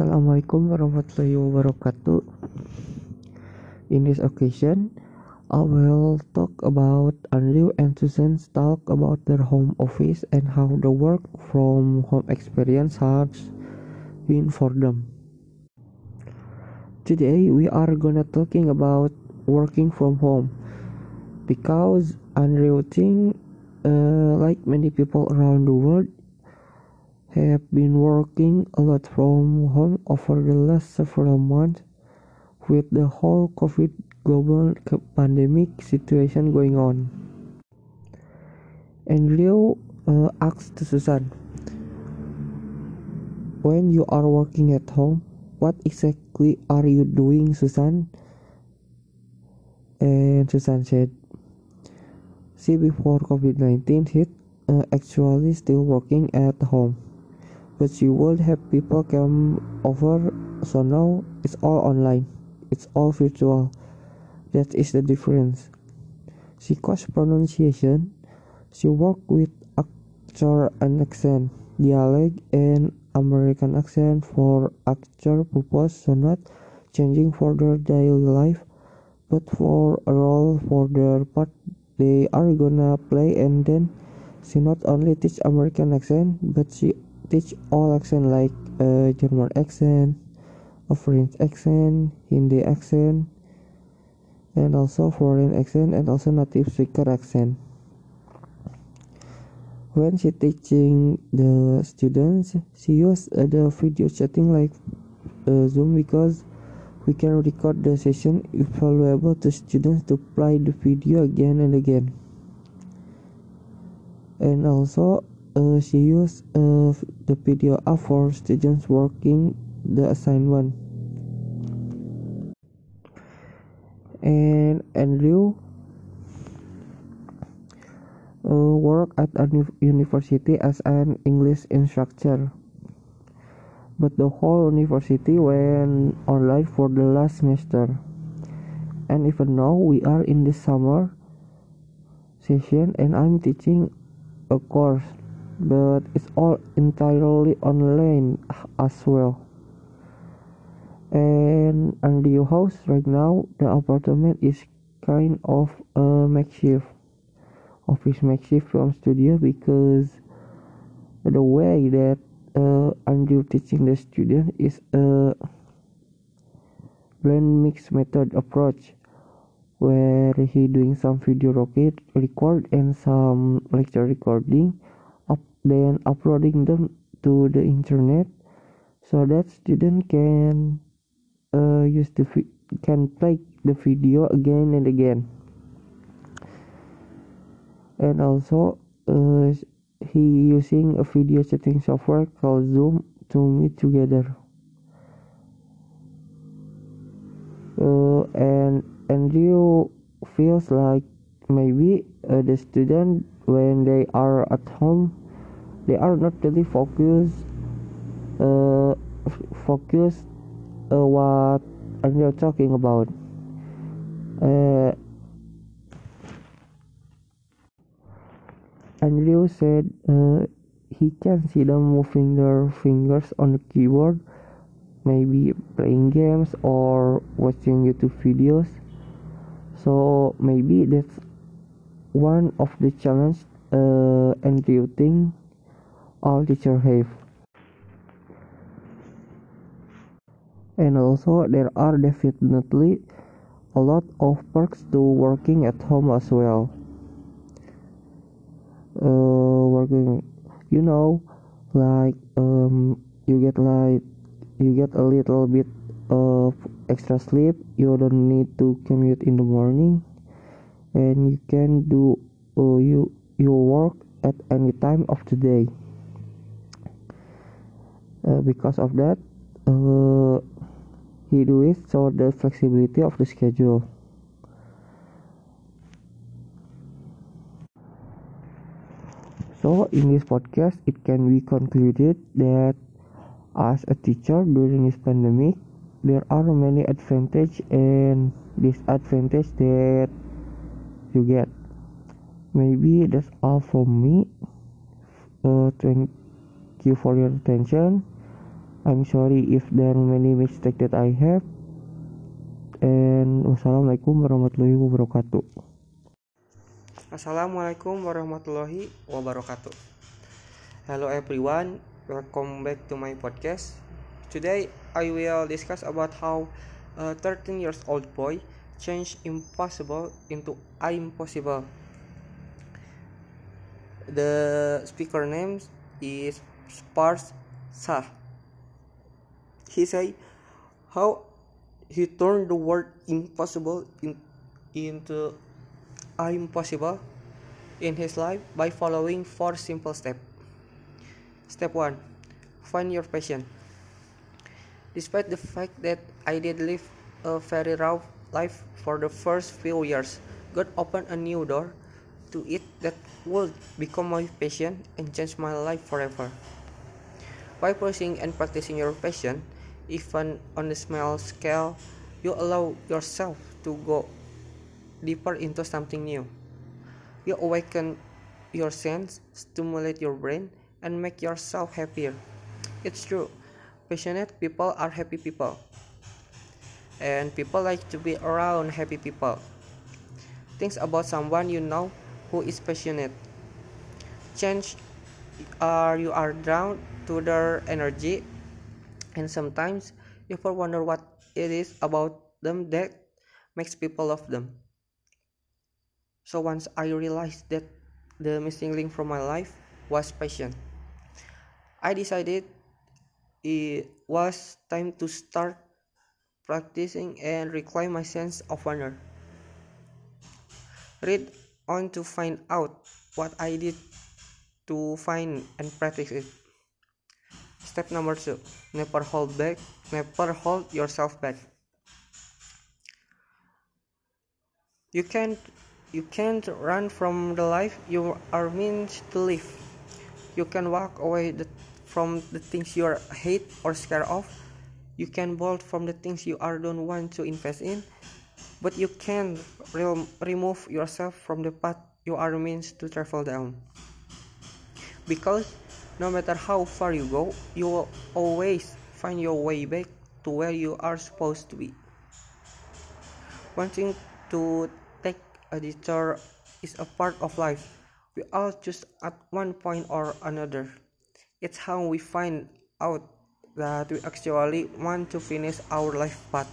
Assalamualaikum warahmatullahi wabarakatuh. In this occasion, I will talk about Andrew and Susan's talk about their home office and how the work from home experience has been for them. Today we are gonna talking about working from home because Andrew think uh, like many people around the world have been working a lot from home over the last several months with the whole COVID global pandemic situation going on. And Leo uh, asked Susan, When you are working at home, what exactly are you doing, Susan? And Susan said, See, before COVID 19 hit, uh, actually still working at home but you would have people come over so now it's all online. It's all virtual. That is the difference. She coach pronunciation. She work with actor and accent dialect and american accent for actor purpose so not changing for their daily life but for a role for their part. They are gonna play and then she not only teach american accent but she teach all accent like a German accent, French accent, Hindi accent, and also foreign accent and also native speaker accent. When she teaching the students, she use uh, the video chatting like uh, Zoom because we can record the session if valuable to students to play the video again and again. And also uh, she used the video for students working the assignment. And Andrew uh, worked at a university as an English instructor. But the whole university went online for the last semester. And even now we are in the summer session and I'm teaching a course but it's all entirely online as well. And under your house right now the apartment is kind of a makeshift office makeshift film studio because the way that uh, Andrew teaching the student is a blend mix method approach where he doing some video record and some lecture recording then uploading them to the internet so that student can uh, use the can play the video again and again. And also uh, he using a video chatting software called zoom to meet together. Uh, and Andrew feels like maybe uh, the student when they are at home they are not really focused uh, focused uh, what are you talking about. Uh, Andrew said uh, he can see them moving their fingers on the keyboard maybe playing games or watching YouTube videos. So maybe that's one of the challenge uh, Andrew think all teachers have. And also there are definitely a lot of perks to working at home as well. Uh, working, you know, like um, you get like you get a little bit of extra sleep. You don't need to commute in the morning, and you can do uh, you your work at any time of the day uh, because of that uh, he do it so the flexibility of the schedule. So in this podcast it can be concluded that as a teacher during this pandemic there are many advantage and disadvantage that you get. Maybe that's all from me. Uh, thank you for your attention I'm sorry if there are many mistakes that I have. And wassalamualaikum warahmatullahi wabarakatuh. Assalamualaikum warahmatullahi wabarakatuh. Hello everyone, welcome back to my podcast. Today I will discuss about how a 13 years old boy changed impossible into impossible. The speaker name is Sparsh Shah. He said how he turned the word impossible in, into uh, impossible in his life by following four simple steps. Step 1 Find your passion. Despite the fact that I did live a very rough life for the first few years, God opened a new door to it that would become my passion and change my life forever. By pursuing and practicing your passion, even on a small scale, you allow yourself to go deeper into something new. You awaken your sense, stimulate your brain, and make yourself happier. It's true, passionate people are happy people, and people like to be around happy people. Think about someone you know who is passionate. Change or you are drawn to their energy and sometimes you ever wonder what it is about them that makes people love them. So once I realized that the missing link from my life was passion, I decided it was time to start practicing and reclaim my sense of wonder. Read on to find out what I did to find and practice it. Step number two never hold back, never hold yourself back. You can't you can't run from the life you are meant to live. You can walk away the, from the things you are hate or scared of. You can bolt from the things you are don't want to invest in, but you can re- remove yourself from the path you are meant to travel down. Because no matter how far you go, you will always find your way back to where you are supposed to be. Wanting to take a detour is a part of life. We all choose at one point or another. It's how we find out that we actually want to finish our life path.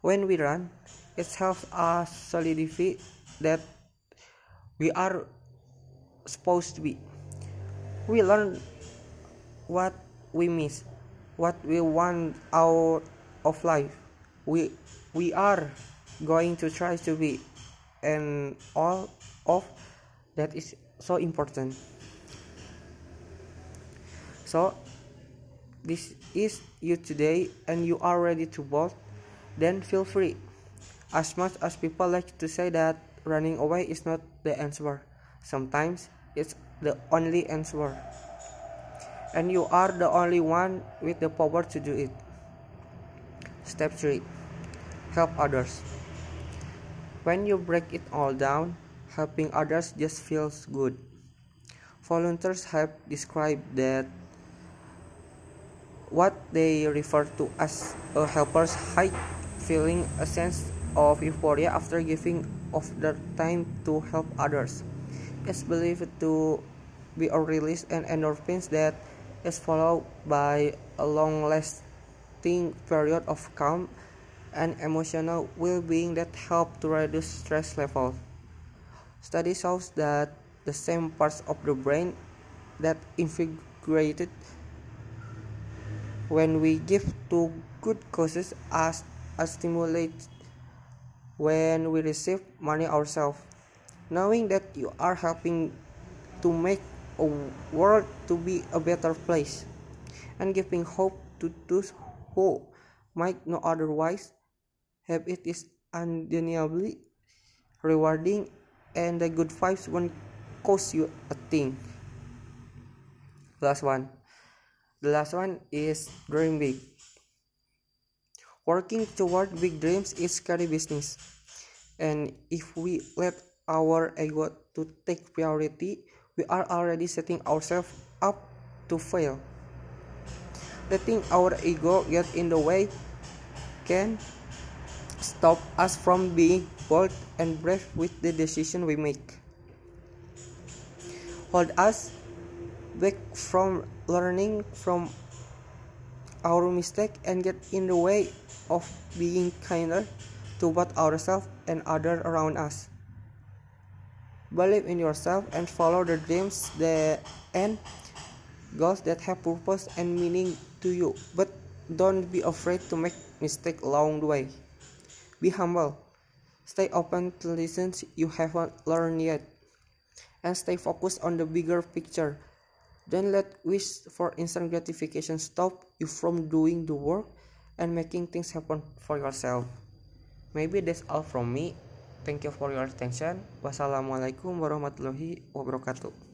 When we run, it helps us solidify that we are supposed to be. We learn what we miss, what we want out of life. We we are going to try to be, and all of that is so important. So this is you today and you are ready to bolt, then feel free. As much as people like to say that running away is not the answer, sometimes it's the only answer. And you are the only one with the power to do it. Step 3 Help others. When you break it all down, helping others just feels good. Volunteers have described that what they refer to as a helper's high feeling a sense of euphoria after giving of their time to help others. It's believed to be a release and endorphins that is followed by a long lasting period of calm and emotional well-being that help to reduce stress level. Study shows that the same parts of the brain that invigorated when we give to good causes as a stimulate when we receive money ourselves knowing that you are helping to make a world to be a better place and giving hope to those who might not otherwise have. It is undeniably rewarding and the good vibes won't cost you a thing. Last one. The last one is dream big. Working toward big dreams is scary business. And if we let our ego to take priority we are already setting ourselves up to fail letting our ego get in the way can stop us from being bold and brave with the decision we make. Hold us back from learning from our mistake and get in the way of being kinder to both ourselves and others around us. Believe in yourself and follow the dreams that and goals that have purpose and meaning to you. But don't be afraid to make mistakes along the way. Be humble. Stay open to lessons you haven't learned yet. And stay focused on the bigger picture. Don't let wish for instant gratification stop you from doing the work and making things happen for yourself. Maybe that's all from me. Thank you for your attention. Wassalamualaikum warahmatullahi wabarakatuh.